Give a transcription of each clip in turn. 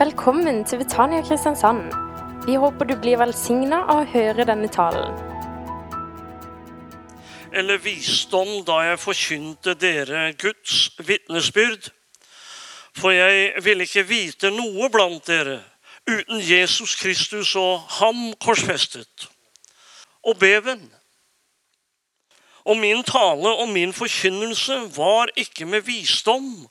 Velkommen til Betania Kristiansand. Vi håper du blir velsigna av å høre denne talen. eller visdom da jeg forkynte dere Guds vitnesbyrd. For jeg ville ikke vite noe blant dere uten Jesus Kristus og ham korsfestet. Og beven. Og min tale og min forkynnelse var ikke med visdom,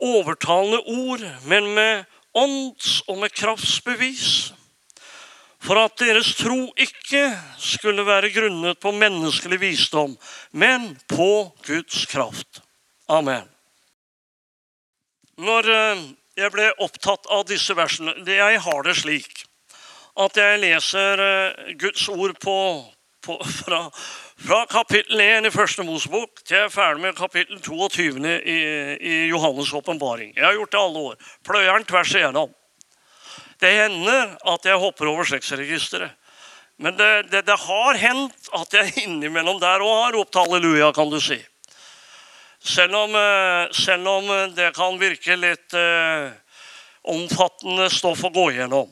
overtalende ord, men med ånds- og med kraftsbevis for at deres tro ikke skulle være grunnet på menneskelig visdom, men på Guds kraft. Amen. Når eh, jeg ble opptatt av disse versene Jeg har det slik at jeg leser eh, Guds ord på, på, fra, fra kapittel 1 i Første Mosebok til jeg er ferdig med kapittel 22 i, i Johannes' åpenbaring. Jeg har gjort det alle år. Pløyeren tvers igjennom. Det hender at jeg hopper over slektsregisteret. Men det, det, det, har hendt at jeg innimellom der òg har ropt halleluja, kan du si. Selv om, eh, selv om det kan virke litt eh, omfattende stoff å gå gjennom.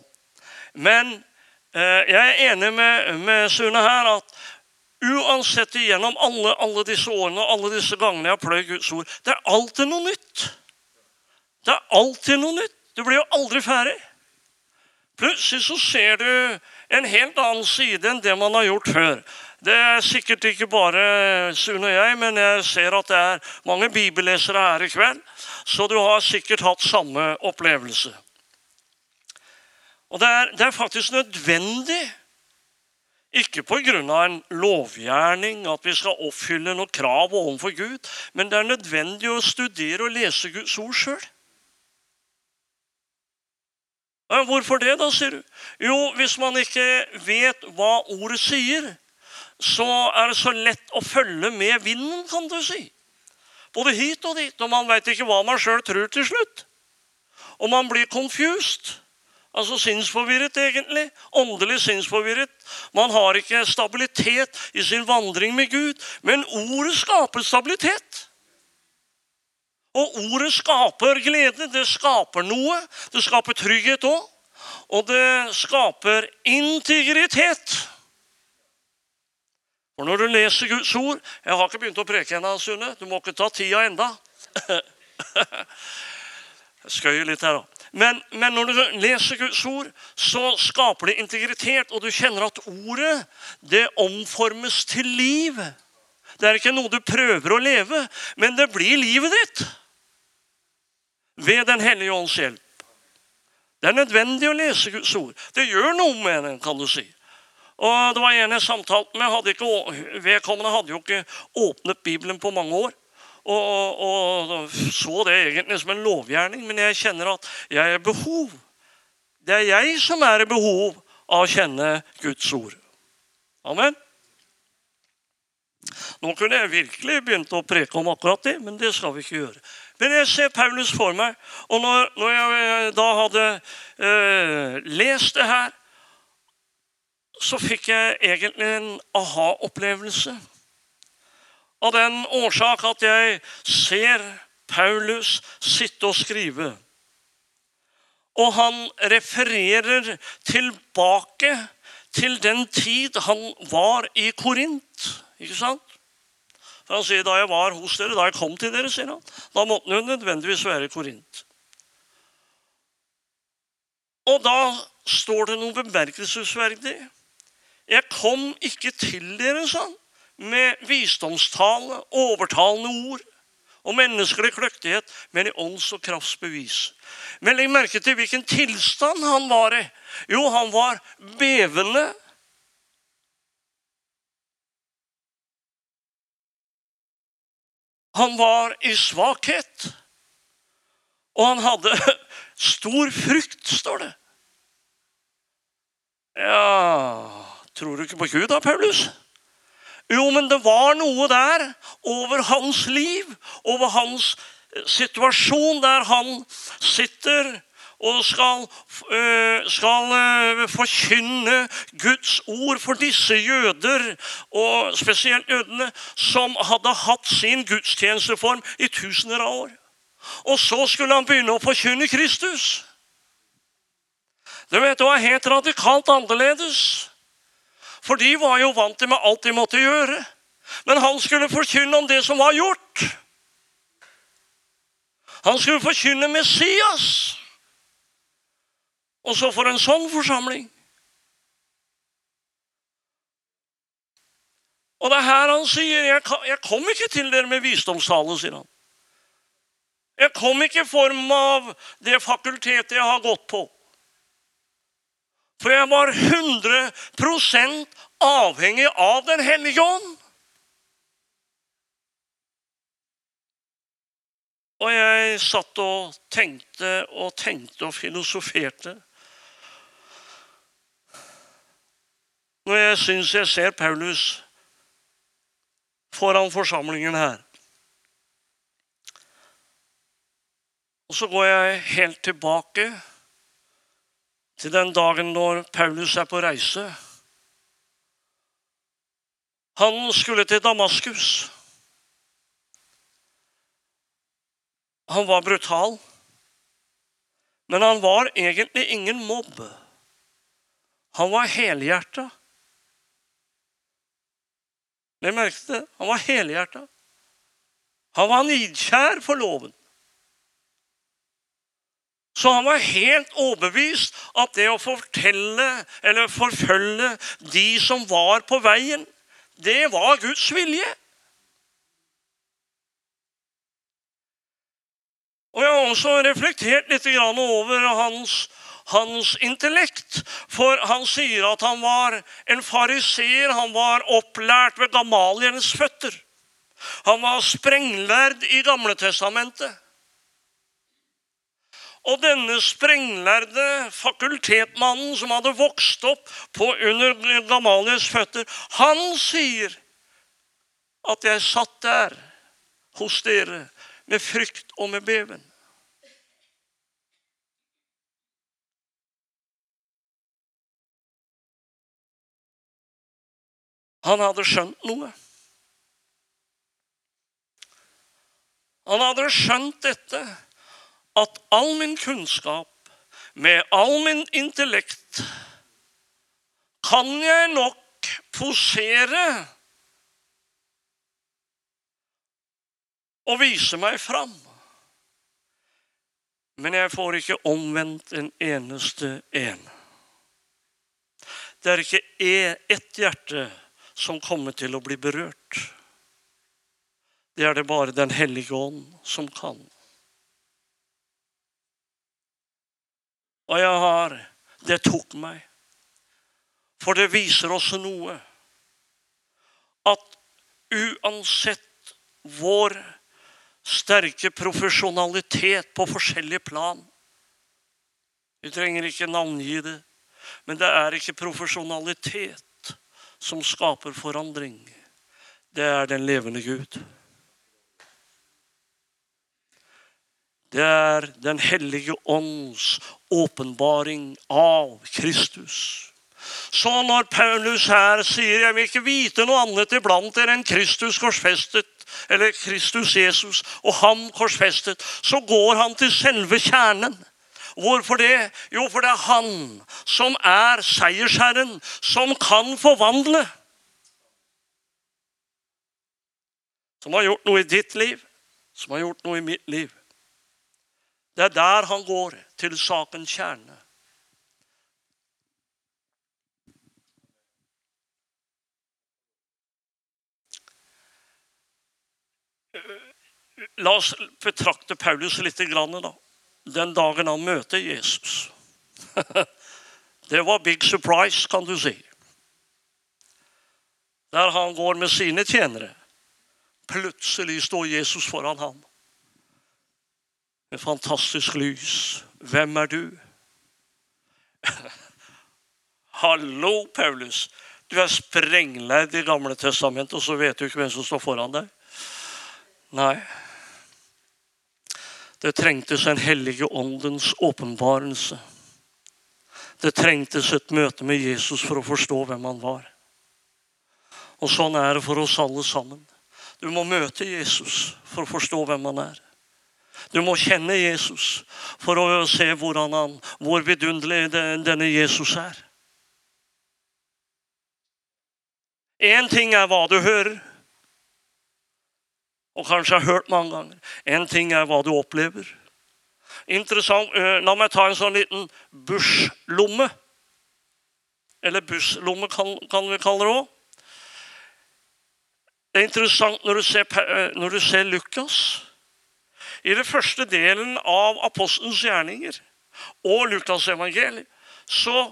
Men eh, jeg er enig med, med Sune her at uansett igjennom alle, alle disse årene og alle disse gangene jeg har pløyd Guds ord, det er alltid noe nytt. Det er alltid noe nytt. Du blir jo aldri ferdig. Plutselig så ser du en helt annen side enn det man har gjort før. Det er sikkert ikke bare Sune og jeg, men jeg ser at det er mange bibellesere her i kveld. Så du har sikkert hatt samme opplevelse. Og det er, det er faktisk nødvendig, ikke pga. en lovgjerning, at vi skal oppfylle noe krav overfor Gud, men det er nødvendig å studere og lese Guds ord sjøl. Hvorfor det, da, sier du? Jo, hvis man ikke vet hva ordet sier, så er det så lett å følge med vinden, kan du si. Både hit og dit. Og man veit ikke hva man sjøl tror til slutt. Og man blir confused. Altså sinnsforvirret, egentlig. Åndelig sinnsforvirret. Man har ikke stabilitet i sin vandring med Gud. Men ordet skaper stabilitet. Og ordet skaper glede. Det skaper noe. Det skaper trygghet òg. Og det skaper integritet. For når du leser Guds ord Jeg har ikke begynt å preke ennå, Sunne. Du må ikke ta tida enda. Jeg skøyer litt her, da. Men, men, når du leser Guds ord, så skaper det integritet, og du kjenner at ordet det omformes til liv. Det er ikke noe du prøver å leve, men det blir livet ditt ved Den hellige ånds hjelp. Det er nødvendig å lese Guds ord. Det gjør noe med den, kan du si. Og Det var en jeg samtalte med. Hadde ikke, vedkommende hadde jo ikke åpnet Bibelen på mange år. Og, og, og, så det egentlig som en lovgjerning, men jeg kjenner at jeg er behov. Det er jeg som er i behov av å kjenne Guds ord. Amen. Nå kunne jeg virkelig begynt å preke om akkurat det, men det skal vi ikke gjøre. Men jeg ser Paulus for meg, og når, når jeg da hadde eh, lest det her, så fikk jeg egentlig en aha-opplevelse. Av den årsak at jeg ser Paulus sitte og skrive. Og han refererer tilbake til den tid han var i Korint. Ikke sant? For han sier, 'Da jeg var hos dere, da jeg kom til dere', sier han. Da måtte jo nødvendigvis være i Korint. Og da står det noe bemerkelsesverdig. Jeg kom ikke til dere, sa han, med visdomstale, overtalende ord og menneskelig kløktighet, men i ånds- og kraftsbevis. Men legg merke til hvilken tilstand han var i. Jo, han var bevende Han var i svakhet. Og han hadde stor frykt, står det. Ja Tror du ikke på Gud da, Paulus? Jo, men det var noe der over hans liv, over hans eh, situasjon, der han sitter og skal, øh, skal øh, forkynne Guds ord for disse jøder, og spesielt jødene, som hadde hatt sin gudstjenesteform i tusener av år. Og så skulle han begynne å forkynne Kristus. Du vet, Det var helt radikalt annerledes. For de var jo vant til med alt de måtte gjøre. Men han skulle forkynne om det som var gjort. Han skulle forkynne Messias. Og så for en sånn forsamling. Og det er her han sier jeg, jeg kom ikke til dere med visdomstale, sier han. Jeg kom ikke i form av det fakultetet jeg har gått på. For jeg var 100% avhengig av Den hellige ånd. Og jeg satt og tenkte og tenkte og filosoferte. Når jeg syns jeg ser Paulus foran forsamlingen her. Og så går jeg helt tilbake til den dagen når Paulus er på reise. Han skulle til Damaskus. Han var brutal, men han var egentlig ingen mobb. Han var helhjerta. Dere merket det. Han var helhjerta. Han var nidkjær for loven. Så han var helt overbevist at det å fortelle eller forfølge de som var på veien, det var Guds vilje. Og Jeg har også reflektert litt over hans hans intellekt. For han sier at han var en fariseer. Han var opplært ved Gamaliens føtter. Han var sprenglærd i Gamletestamentet. Og denne sprenglærde fakultetmannen som hadde vokst opp på under Gamalies føtter, han sier at jeg satt der hos dere med frykt og med beven. Han hadde skjønt noe. Han hadde skjønt dette, at all min kunnskap, med all min intellekt, kan jeg nok posere og vise meg fram. Men jeg får ikke omvendt en eneste en. Det er ikke ett hjerte som kommer til å bli berørt. Det er det bare Den hellige ånd som kan. Og jeg har Det tok meg. For det viser oss noe. At uansett vår sterke profesjonalitet på forskjellige plan Vi trenger ikke navngi det, men det er ikke profesjonalitet som skaper forandring, det er den levende Gud. Det er Den hellige ånds åpenbaring av Kristus. Så når Paulus her sier 'jeg vil ikke vite noe annet iblant dere enn Kristus korsfestet', eller Kristus Jesus og ham korsfestet, så går han til selve kjernen. Hvorfor det? Jo, for det er han som er seiersherren, som kan forvandle. Som har gjort noe i ditt liv, som har gjort noe i mitt liv. Det er der han går, til sakens kjerne. La oss betrakte Paulus litt. Da den dagen han møter Jesus. Det var big surprise, kan du si. Der han går med sine tjenere. Plutselig står Jesus foran ham. Med fantastisk lys. Hvem er du? Hallo, Paulus. Du er sprengleid i Gamle testamentet, og så vet du ikke hvem som står foran deg. Nei. Det trengtes en hellige åndens åpenbarelse. Det trengtes et møte med Jesus for å forstå hvem han var. Og sånn er det for oss alle sammen. Du må møte Jesus for å forstå hvem han er. Du må kjenne Jesus for å se han, hvor vidunderlig denne Jesus er. Én ting er hva du hører, og kanskje har hørt mange ganger. Én ting er hva du opplever. Interessant. La meg ta en sånn liten busslomme. Eller busslomme, kan, vi kalle det òg. Det er interessant når du ser, når du ser Lukas. I den første delen av apostelens gjerninger og Lukas evangeliet så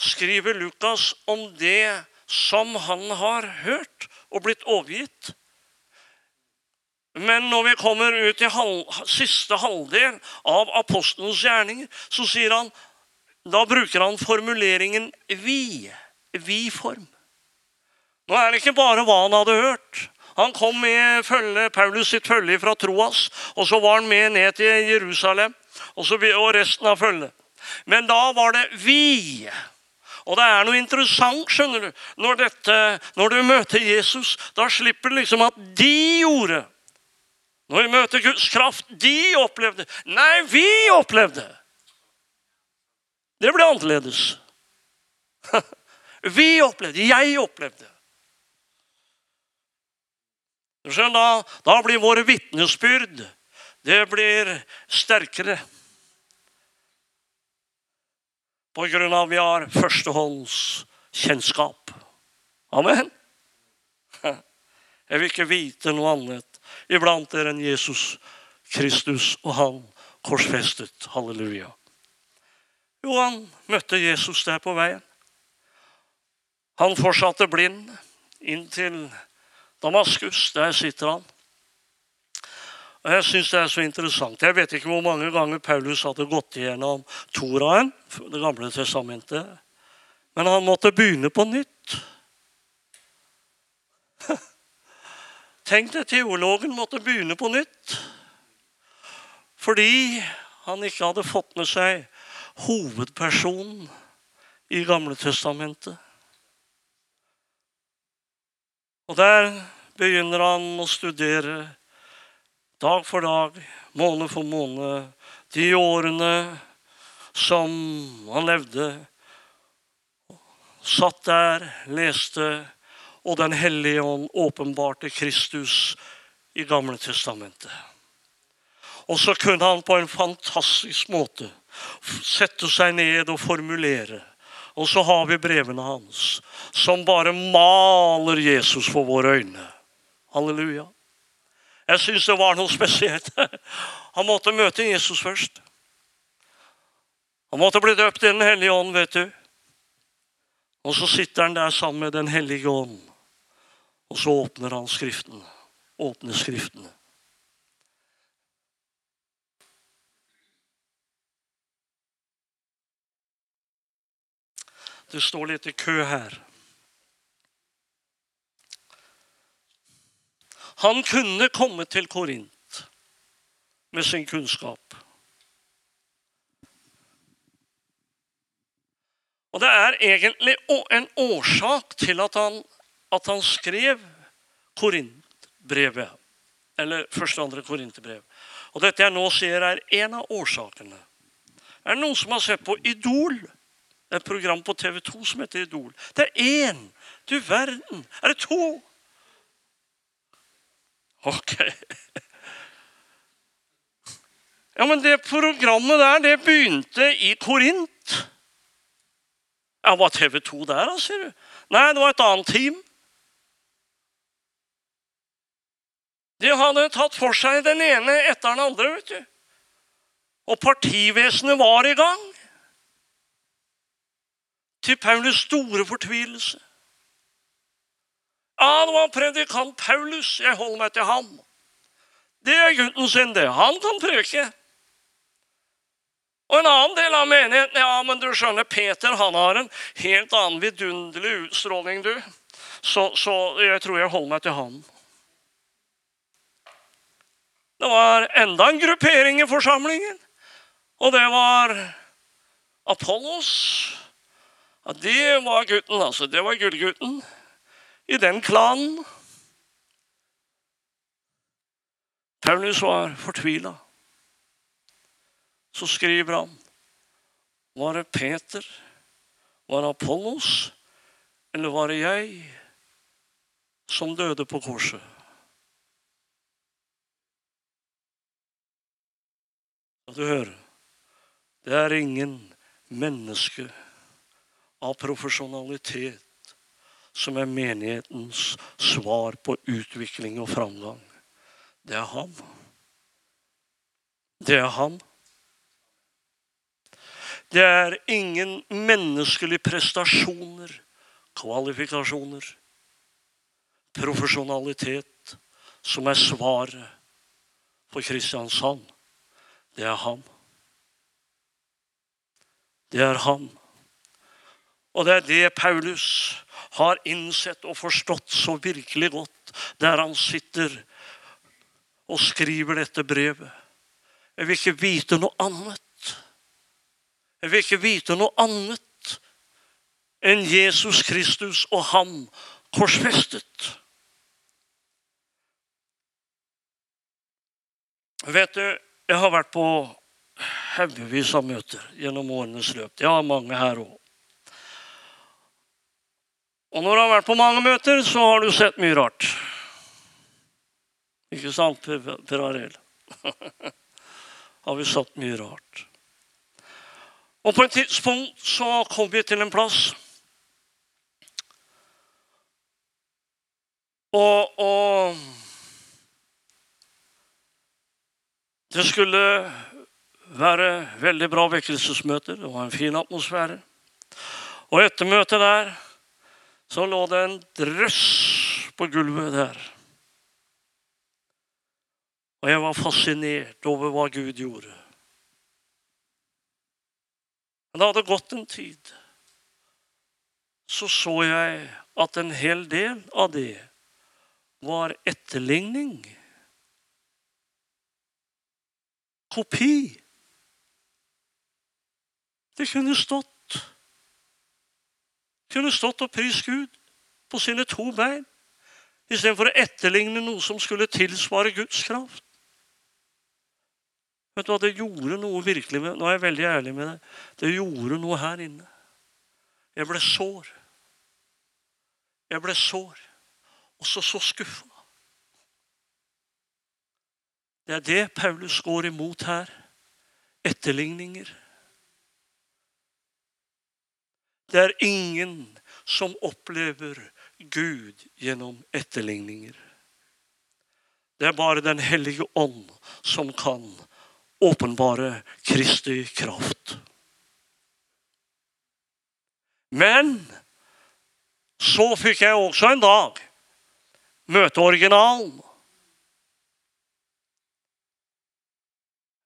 skriver Lukas om det som han har hørt og blitt overgitt. Men når vi kommer ut i halv, siste halvdel av apostelens gjerninger, så sier han Da bruker han formuleringen 'vi'. Vi-form. Nå er det ikke bare hva han hadde hørt. Han kom med følge, Paulus sitt følge fra Troas, og så var han med ned til Jerusalem og, så, og resten av følget. Men da var det 'vi'. Og det er noe interessant skjønner du, når, dette, når du møter Jesus. Da slipper du liksom at de gjorde. Når vi møter Guds kraft, de opplevde. Nei, vi opplevde. Det ble annerledes. Vi opplevde. Jeg opplevde. Da, da blir våre vitnesbyrd det blir sterkere. På grunn av vi har førstehåndskjennskap. Amen. Jeg vil ikke vite noe annet iblant dere enn Jesus Kristus og han korsfestet. Halleluja. Jo, han møtte Jesus der på veien. Han fortsatte blind inntil til Damaskus. Der sitter han. Og Jeg syns det er så interessant. Jeg vet ikke hvor mange ganger Paulus hadde gått igjennom Toraen, Det gamle testamentet. Men han måtte begynne på nytt. Tenk deg, teologen måtte begynne på nytt. Fordi han ikke hadde fått med seg hovedpersonen i Gamle testamentet. Og der begynner han å studere dag for dag, måned for måned, de årene som han levde. Satt der, leste, og Den hellige ånd åpenbarte Kristus i Gamle testamentet. Og så kunne han på en fantastisk måte sette seg ned og formulere. Og så har vi brevene hans, som bare maler Jesus for våre øyne. Halleluja. Jeg syns det var noe spesielt. Han måtte møte Jesus først. Han måtte bli døpt i Den hellige ånd, vet du. Og så sitter han der sammen med Den hellige ånd. Og så åpner han Skriften. Åpner Skriftene. Det står litt i kø her. Han kunne komme til Korint med sin kunnskap. Og det er egentlig en årsak til at han, at han skrev Korintbrevet. Eller første og andre Korinterbrev. Og dette jeg nå sier, er en av årsakene. Er det noen som har sett på Idol? Et program på TV 2 som heter Idol. Det er én! Du verden! Er det to? Ok. Ja, men det programmet der, det begynte i Korint. Ja, Var TV 2 der, da, sier du? Nei, det var et annet team. De hadde tatt for seg den ene etter den andre. vet du. Og partivesenet var i gang. Til Paulus' store fortvilelse. Ja, det var predikant Paulus. Jeg holder meg til ham. Det er gutten sin, det. Han kan preke. Og en annen del av menigheten Ja, men du skjønner, Peter han har en helt annen vidunderlig utstråling, du. Så, så jeg tror jeg holder meg til han. Det var enda en gruppering i forsamlingen. Og det var Apollos. Ja, det var gutten, altså. Det var gullgutten i den klanen. Paulus var fortvila. så skriver han Var det Peter? Var det Apollos? Eller var det jeg som døde på korset? Og du hører, det er ingen menneske av profesjonalitet som er menighetens svar på utvikling og framgang. Det er ham. Det er ham. Det er ingen menneskelige prestasjoner, kvalifikasjoner, profesjonalitet som er svaret for Kristiansand. Det er ham. Det er ham. Og det er det Paulus har innsett og forstått så virkelig godt der han sitter og skriver dette brevet. Jeg vil ikke vite noe annet. Jeg vil ikke vite noe annet enn Jesus Kristus og ham korsfestet. Vet du, jeg har vært på haugevis av møter gjennom årenes løp. Jeg har mange her òg. Og når du har vært på mange møter, så har du sett mye rart. Ikke sant, Per Arild? har vi sett mye rart. Og på et tidspunkt så kom vi til en plass Og, og Det skulle være veldig bra vekkelsesmøter. Det var en fin atmosfære. Og etter møtet der så lå det en drøss på gulvet der. Og jeg var fascinert over hva Gud gjorde. Men det hadde gått en tid. Så så jeg at en hel del av det var etterligning. Kopi. Det kunne stått kunne stått og prist Gud på sine to bein istedenfor å etterligne noe som skulle tilsvare Guds kraft. Vet du hva, Det gjorde noe virkelig med Nå er jeg veldig ærlig med deg. Det gjorde noe her inne. Jeg ble sår. Jeg ble sår. Og så så skuffa. Det er det Paulus går imot her. Etterligninger. Det er ingen som opplever Gud gjennom etterligninger. Det er bare Den hellige ånd som kan åpenbare Kristi kraft. Men så fikk jeg også en dag møte originalen.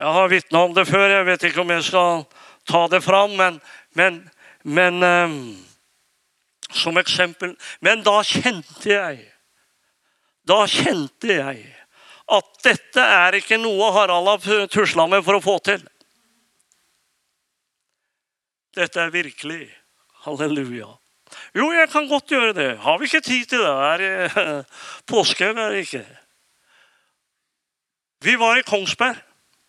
Jeg har vitna om det før, jeg vet ikke om jeg skal ta det fram. Men, men men eh, som eksempel Men da kjente jeg Da kjente jeg at dette er ikke noe Harald har tusla med for å få til. Dette er virkelig. Halleluja. Jo, jeg kan godt gjøre det. Har vi ikke tid til det? Er påske eller ikke? Vi var i Kongsberg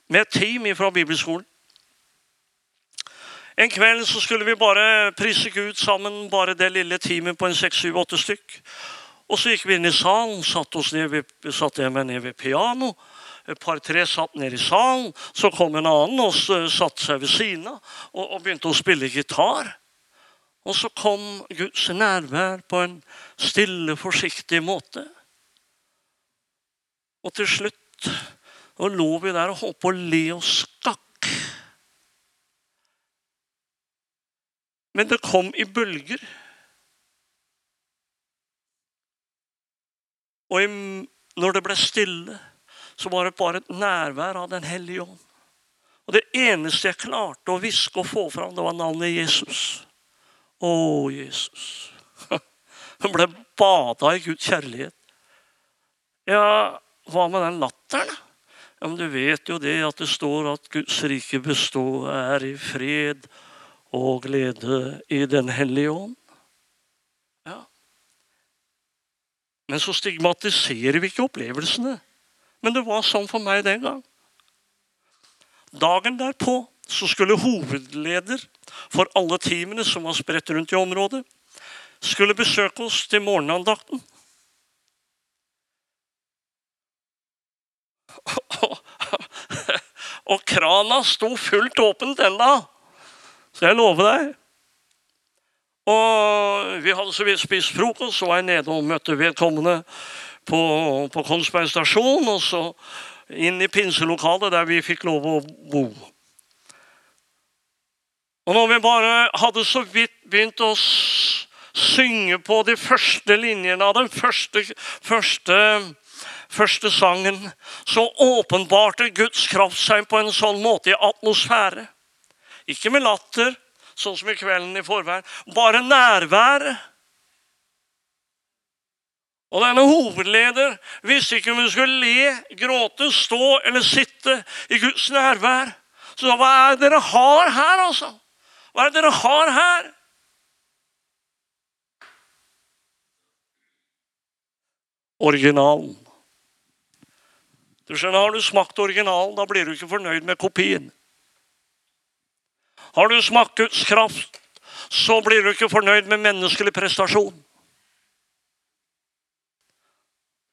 med et team fra bibelskolen. En kveld så skulle vi bare prise Gud sammen, bare det lille teamet på en seks, syv, åtte stykk. Og så gikk vi inn i salen, satte, ved, satte jeg meg ned ved piano. Et par-tre satt ned i salen. Så kom en annen og satte seg ved siden av og, og begynte å spille gitar. Og så kom Guds nærvær på en stille, forsiktig måte. Og til slutt og lå vi der og holdt på å le og skakk. Men det kom i bølger. Og når det ble stille, så var det bare et nærvær av Den hellige ånd. Og det eneste jeg klarte å hviske og få fram, det var navnet Jesus. Å, Jesus. Hun ble bada i Guds kjærlighet. Ja, hva med den latteren? Ja, men Du vet jo det at det står at Guds rike består, er i fred og glede i Den hellige ånd. Ja. Men så stigmatiserer vi ikke opplevelsene. Men det var sånn for meg den gang. Dagen derpå så skulle hovedleder for alle teamene som var spredt rundt i området, skulle besøke oss til morgenandakten. Og krana sto fullt åpent ennå, så jeg lover deg. Og vi hadde så vidt spist frokost, så var jeg nede og møtte vedkommende på, på Kongsberg stasjon. Og så inn i pinselokalet der vi fikk lov å bo. Og når vi bare hadde så vidt begynt å synge på de første linjene av den første, første, første sangen, så åpenbarte Guds kraft seg på en sånn måte i atmosfære. Ikke med latter, sånn som i kvelden i forveien. Bare nærvær. Og denne hovedleder visste ikke om hun skulle le, gråte, stå eller sitte i Guds nærvær. Så hva er det dere har her, altså? Hva er det dere har her? Originalen. Du skjønner, Har du smakt originalen, da blir du ikke fornøyd med kopien. Har du smakt Guds kraft, så blir du ikke fornøyd med menneskelig prestasjon.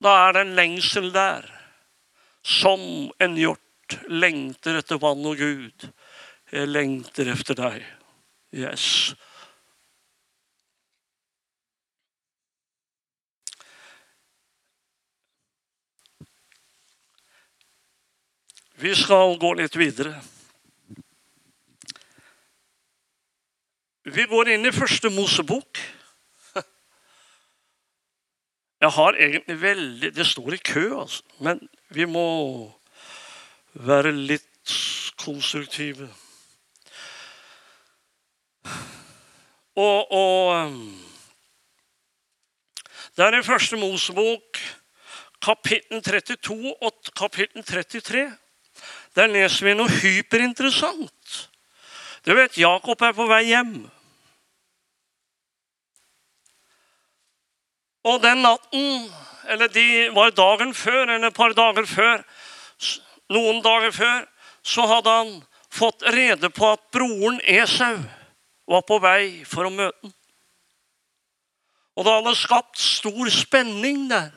Da er det en lengsel der, som en hjort lengter etter vann og Gud. Jeg lengter etter deg. Yes. Vi skal gå litt videre. Vi går inn i første Mosebok. Jeg har egentlig veldig Det står i kø, altså. Men vi må være litt konstruktive. Og, og Det er i første Mosebok, kapittel 32 og kapittel 33. Der leser vi noe hyperinteressant. Du vet, Jakob er på vei hjem. Og den natten, eller de var dagen før, eller et par dager før, noen dager før, så hadde han fått rede på at broren Esau var på vei for å møte ham. Og det hadde skapt stor spenning der.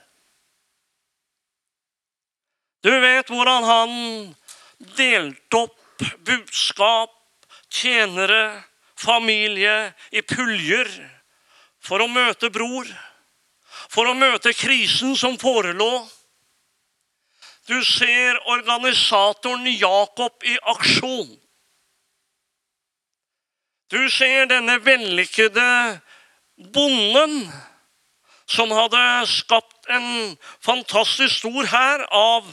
Du vet hvordan han delte opp budskap, tjenere, familie i puljer for å møte bror. For å møte krisen som forelå. Du ser organisatoren Jakob i aksjon. Du ser denne vellykkede bonden som hadde skapt en fantastisk stor hær av,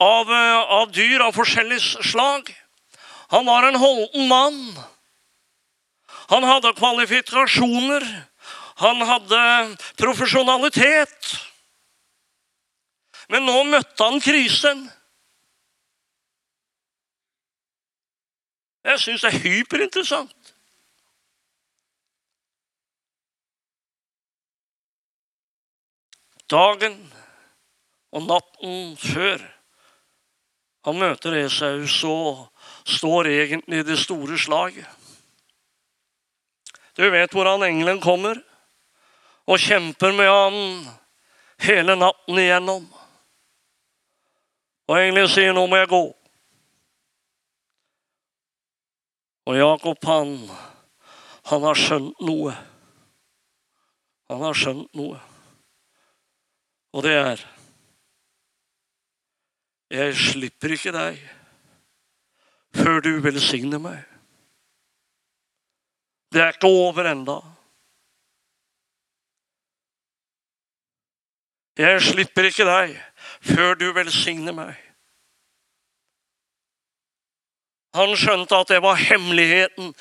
av, av, dyr av forskjellig slag. Han var en holden mann. Han hadde kvalifikasjoner. Han hadde profesjonalitet. Men nå møtte han krisen. Jeg syns det er hyperinteressant. dagen og natten før han møter Esau, så står egentlig det store slaget. Du vet hvordan engelen kommer og kjemper med han hele natten igjennom. Og engelen sier 'nå må jeg gå'. Og Jakob, han, han har skjønt noe. Han har skjønt noe. Og det er Jeg slipper ikke deg før du velsigner meg. Det er ikke over enda. Jeg slipper ikke deg før du velsigner meg. Han skjønte at det var hemmeligheten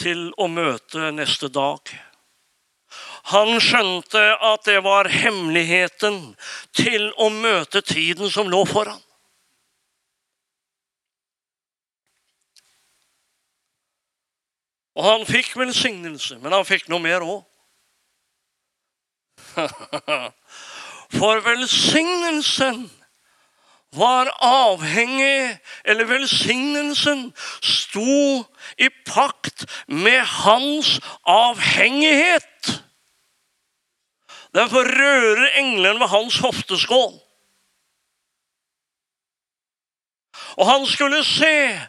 til å møte neste dag. Han skjønte at det var hemmeligheten til å møte tiden som lå foran. Og han fikk velsignelse, men han fikk noe mer òg. For velsignelsen var avhengig, eller velsignelsen sto i pakt med hans avhengighet. Derfor rører engelen ved hans hofteskål. Og han skulle se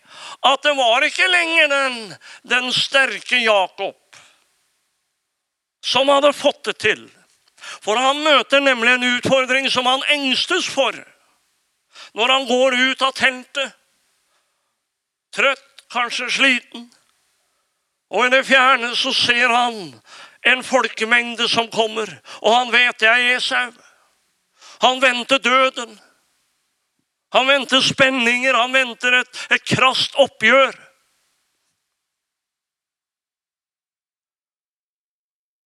at det var ikke lenger den, den sterke Jakob som hadde fått det til. For han møter nemlig en utfordring som han engstes for når han går ut av teltet. Trøtt, kanskje sliten. Og i det fjerne så ser han en folkemengde som kommer, og han vet det er Esau. Han venter døden. Han venter spenninger, han venter et, et krast oppgjør.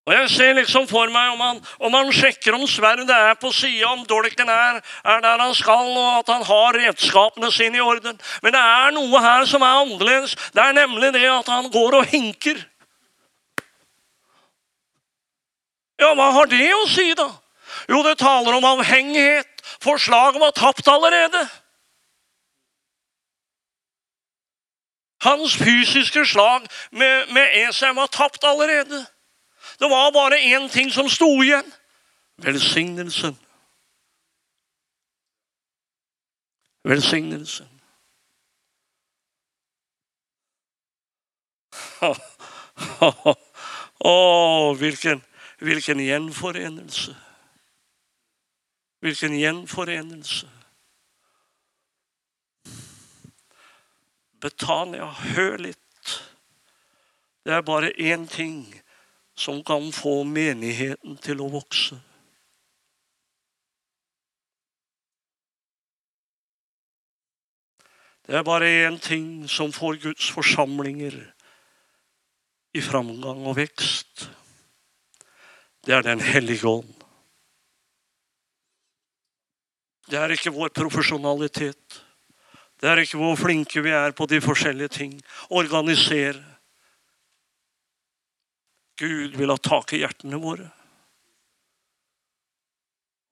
Og Jeg ser liksom for meg om han, om han sjekker om sverdet er på sida, om dolken er, er, der han skal, og at han har redskapene sine i orden. Men det er noe her som er annerledes. Det er nemlig det at han går og hinker. Ja, hva har det å si, da? Jo, det taler om avhengighet. For slaget var tapt allerede. Hans fysiske slag med, med Esau var tapt allerede. Det var bare én ting som sto igjen. Velsignelsen. Velsignelsen. Å, hvilken, hvilken gjenforenelse. Hvilken gjenforenelse. Betania, hør litt. Det er bare én ting som kan få menigheten til å vokse. Det er bare én ting som får Guds forsamlinger i framgang og vekst. Det er Den hellige ånd. Det er ikke vår profesjonalitet. Det er ikke hvor flinke vi er på de forskjellige ting. Organisere. Gud vil ha tak i hjertene våre.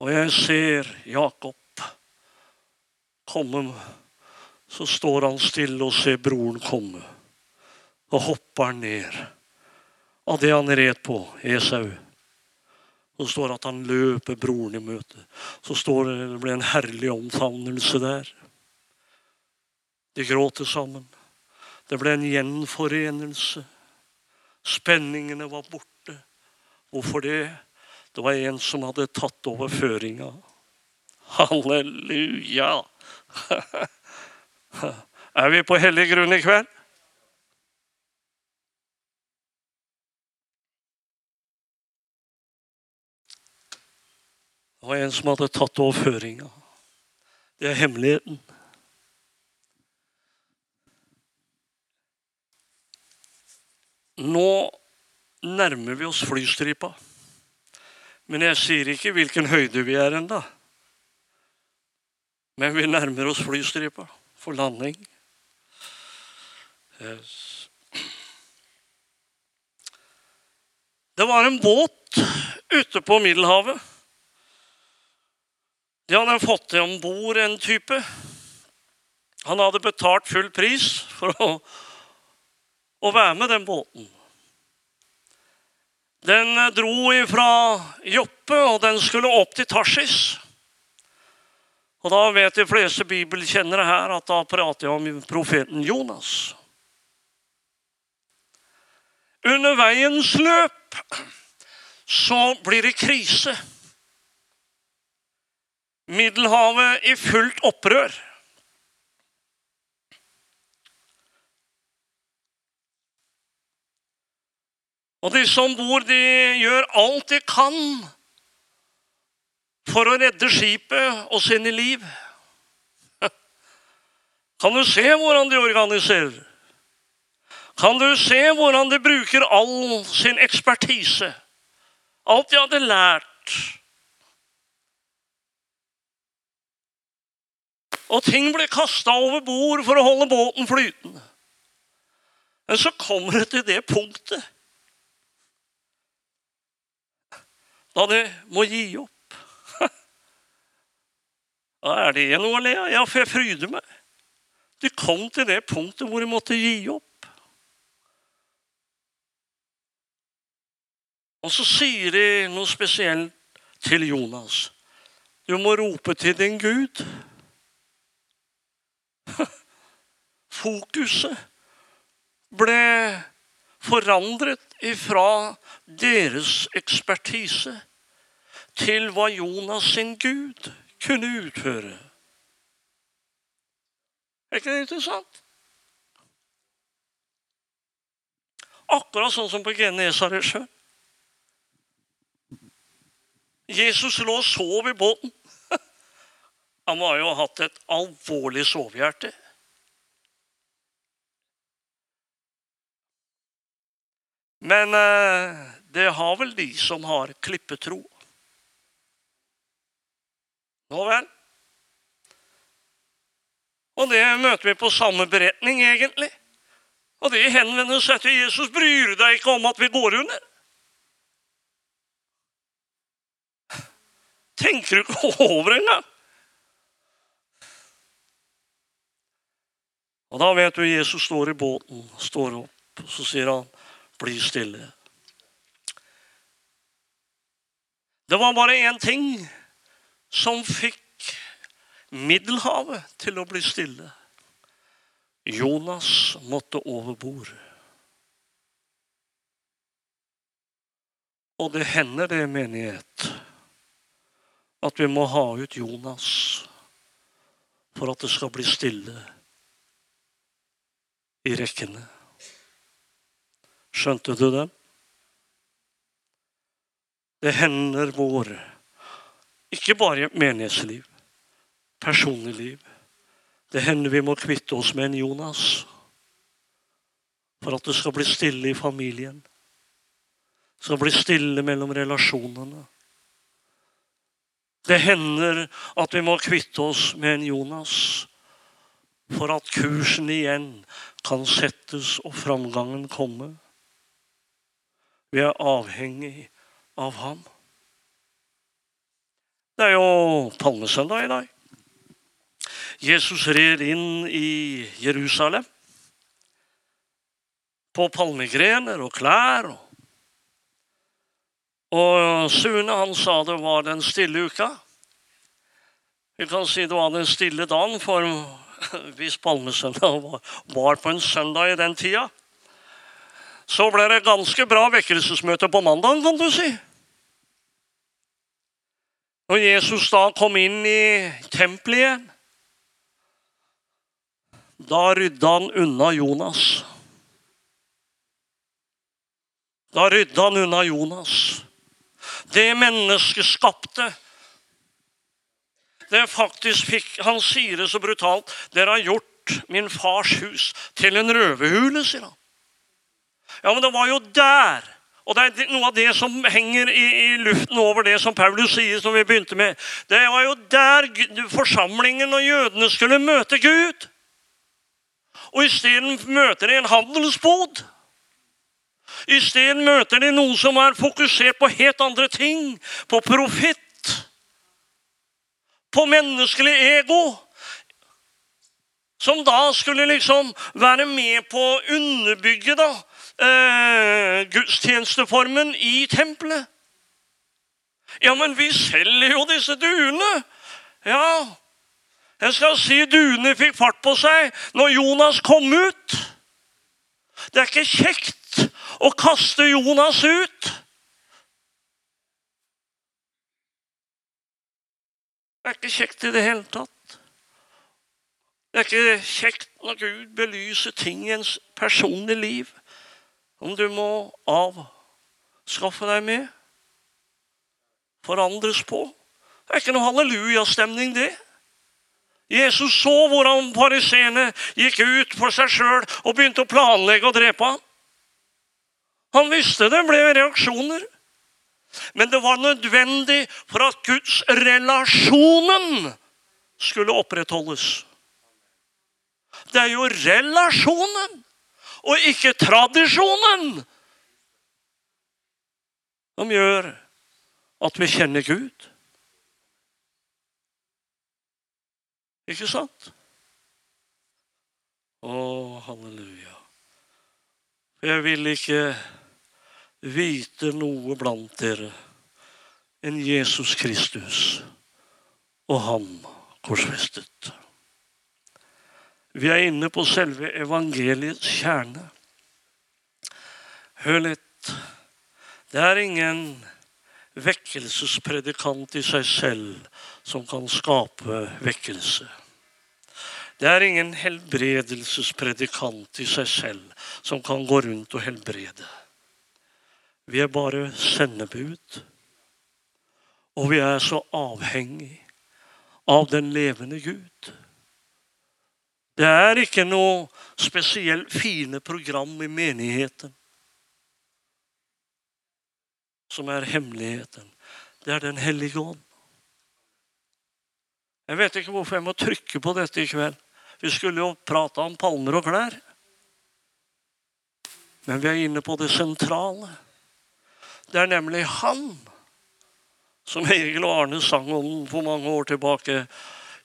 Og jeg ser Jakob komme. Så står han stille og ser broren komme. Og hopper ned av det han red på, Esau. Så står det at han løper broren i møte. Så står det det ble en herlig omfavnelse der. De gråter sammen. Det ble en gjenforenelse. Spenningene var borte. Hvorfor det? Det var en som hadde tatt over føringa. Halleluja! Er vi på hellig grunn i kveld? Det var en som hadde tatt over føringa. Det er hemmeligheten. Nå nærmer vi oss flystripa. Men jeg sier ikke hvilken høyde vi er enda. Men vi nærmer oss flystripa for landing. Yes. Det var en båt ute på Middelhavet. De hadde fått om bord en type. Han hadde betalt full pris for å å være med den båten. Den dro fra Joppe, og den skulle opp til Tarsis. Og da vet de fleste bibelkjennere her at da prater jeg om profeten Jonas. Under veiens løp så blir det krise. Middelhavet i fullt opprør. Og de som bor, de gjør alt de kan for å redde skipet og sine liv. Kan du se hvordan de organiserer? Kan du se hvordan de bruker all sin ekspertise? Alt de hadde lært. Og ting blir kasta over bord for å holde båten flytende. Men så kommer det til det punktet da det må gi opp. Da er det noe å le av. Ja, for jeg fryder meg. De kom til det punktet hvor de måtte gi opp. Og så sier de noe spesielt til Jonas. Du må rope til din Gud. Fokuset ble forandret ifra deres ekspertise til hva Jonas sin Gud kunne utføre. Er ikke det interessant? Akkurat sånn som på Genesaret Genesaretsjøen. Jesus lå og sov i båten. Han må jo ha hatt et alvorlig sovehjerte. Men eh, det har vel de som har klippetro. Nå vel? Og det møter vi på samme beretning, egentlig. Og det henvender seg til Jesus. Bryr du deg ikke om at vi går under? Tenker du ikke over engang? Og da vet du Jesus står i båten, står opp, så sier han, 'Bli stille'. Det var bare én ting som fikk Middelhavet til å bli stille. Jonas måtte over bord. Og det hender det, menighet, at vi må ha ut Jonas for at det skal bli stille i rekkene. Skjønte du det? Det hender vår, ikke bare i et menighetsliv, personlig liv. Det hender vi må kvitte oss med en Jonas for at det skal bli stille i familien. Det skal bli stille mellom relasjonene. Det hender at vi må kvitte oss med en Jonas for at kursen igjen kan settes og framgangen komme. Vi er avhengig av ham. Det er jo palmesøndag i dag. Jesus rer inn i Jerusalem på palmegrener og klær. Og Sune han sa det var den stille uka. Vi kan si det var den stille dagen, for hvis palmesøndag var på en søndag i den tida, så ble det ganske bra vekkelsesmøte på mandag, kan du si. Når Jesus da kom inn i tempelet igjen, da rydda han unna Jonas. Da rydda han unna Jonas. Det mennesket skapte, det faktisk fikk Han sier det så brutalt. Dere har gjort min fars hus til en røverhule, sier han. Ja, men det var jo der. Og det er noe av det som henger i, i, luften over det som Paulus sier, som vi begynte med. Det var jo der forsamlingen og jødene skulle møte Gud. Og isteden møter de en handelsbod. Isteden møter de noen som er fokusert på helt andre ting. På profitt. På menneskelig ego. Som da skulle liksom være med på å underbygge da, eh, gudstjenesteformen i tempelet. Ja, men vi selger jo disse duene. Ja, jeg skal si duene fikk fart på seg når Jonas kom ut. Det er ikke kjekt å kaste Jonas ut. Det er ikke kjekt i det hele tatt. Det er ikke kjekt når Gud belyser ting i ens personlige liv om du må avskaffe deg med, forandres på. Det er ikke noe hallelujastemning, det. Jesus så hvordan fariseerne gikk ut for seg sjøl og begynte å planlegge å drepe ham. Han visste det ble reaksjoner. Men det var nødvendig for at Guds relasjonen skulle opprettholdes. Det er jo relasjonen og ikke tradisjonen som gjør at vi kjenner Gud. Ikke sant? Å, halleluja. Jeg vil ikke vite noe blant dere enn Jesus Kristus og ham korsfestet. Vi er inne på selve evangeliets kjerne. Hør litt. Det er ingen vekkelsespredikant i seg selv som kan skape vekkelse. Det er ingen helbredelsespredikant i seg selv som kan gå rundt og helbrede. Vi er bare sendebud. Og vi er så avhengig av den levende Gud. Det er ikke noe spesielt fine program i menigheten som er hemmeligheten. Det er Den hellige ånd. Jeg vet ikke hvorfor jeg må trykke på dette i kveld. Vi skulle jo prate om palmer og klær. Men vi er inne på det sentrale. Det er nemlig Han som Egil og Arne sang om for mange år tilbake.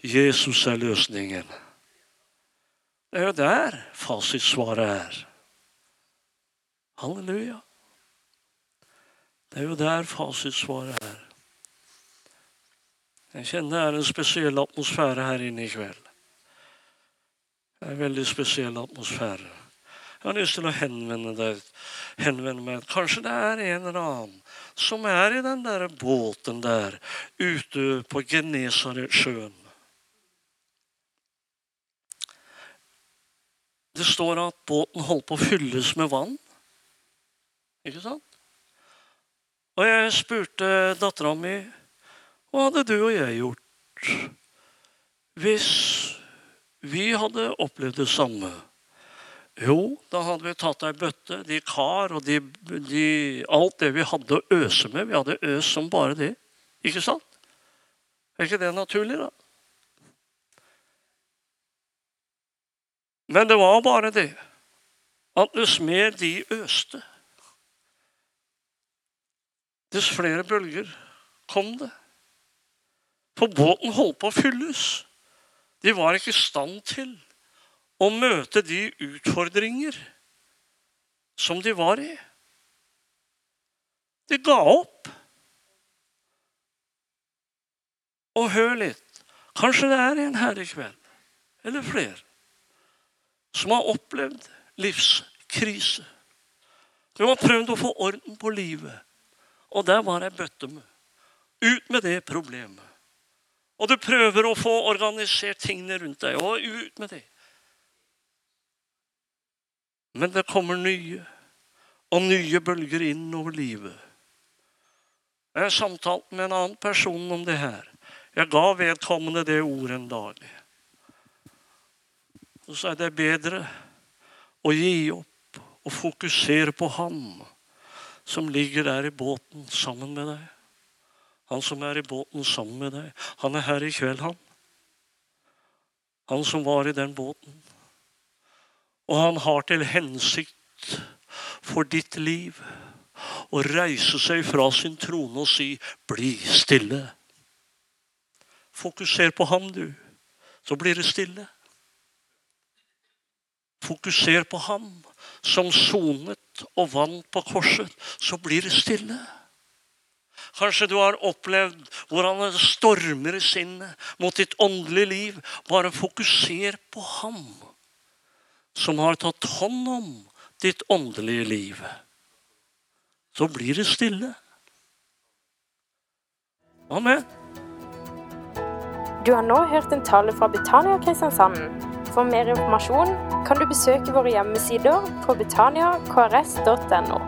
Jesus er løsningen. Det er jo der fasitsvaret er. Halleluja. Det er jo der fasitsvaret er. Jeg kjenner det er en spesiell atmosfære her inne i kveld. Det er en veldig spesiell atmosfære. Jeg har lyst til å henvende, deg, henvende meg. Kanskje det er en eller annen som er i den der båten der ute på Genesaretsjøen. Det står at båten holdt på å fylles med vann. Ikke sant? Og jeg spurte dattera mi hva hadde du og jeg gjort hvis vi hadde opplevd det samme. Jo, da hadde vi tatt ei bøtte, de kar og de, de, alt det vi hadde å øse med. Vi hadde øst som bare det. Ikke sant? Er ikke det naturlig, da? Men det var bare det at dess mer de øste, dess flere bølger kom det. For båten holdt på å fylles. De var ikke i stand til å møte de utfordringer som de var i. De ga opp. Og hør litt. Kanskje det er en her i kveld, eller flere, som har opplevd livskrise. Du har prøvd å få orden på livet, og der var ei bøtte med. Ut med det problemet. Og du prøver å få organisert tingene rundt deg, og ut med det. Men det kommer nye og nye bølger inn over livet. Jeg har samtalt med en annen person om det her. Jeg ga vedkommende det ordet en dag. Så er det bedre å gi opp og fokusere på han som ligger der i båten sammen med deg. Han som er i båten sammen med deg. Han er her i kveld, han. Han som var i den båten. Og han har til hensikt for ditt liv å reise seg fra sin trone og si 'bli stille'. Fokuser på ham, du, så blir det stille. Fokuser på ham som sonet og vant på korset, så blir det stille. Kanskje du har opplevd hvordan det stormer i sinnet mot ditt åndelige liv. Bare fokuser på ham som har tatt hånd om ditt åndelige liv. Så blir det stille. Amen. Du har nå hørt en tale fra Betania Kristiansand. For mer informasjon kan du besøke våre hjemmesider på betaniakrs.no.